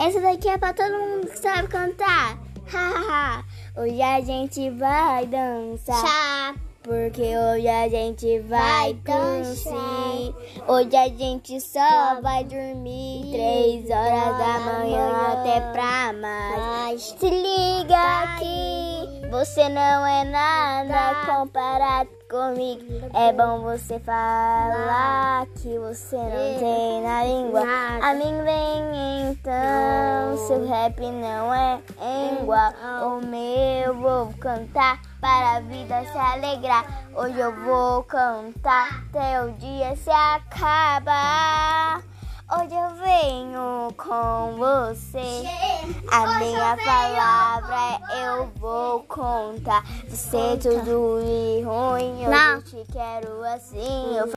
Essa daqui é pra todo mundo que sabe cantar. Hoje a gente vai dançar. Chá. Porque hoje a gente vai, Vai dançar. Hoje a gente só vai dormir. Três horas da manhã até pra mais. Mas Se liga aqui, você não é nada comparado comigo. É bom você falar que você não tem na língua. A mim vem então, seu rap não é igual. O meu vou cantar para a vida se alegrar. Hoje eu vou cantar até o dia se acabar. Hoje eu venho com você. A minha palavra é eu vou contar. Você é tudo de ruim, eu Não. te quero assim.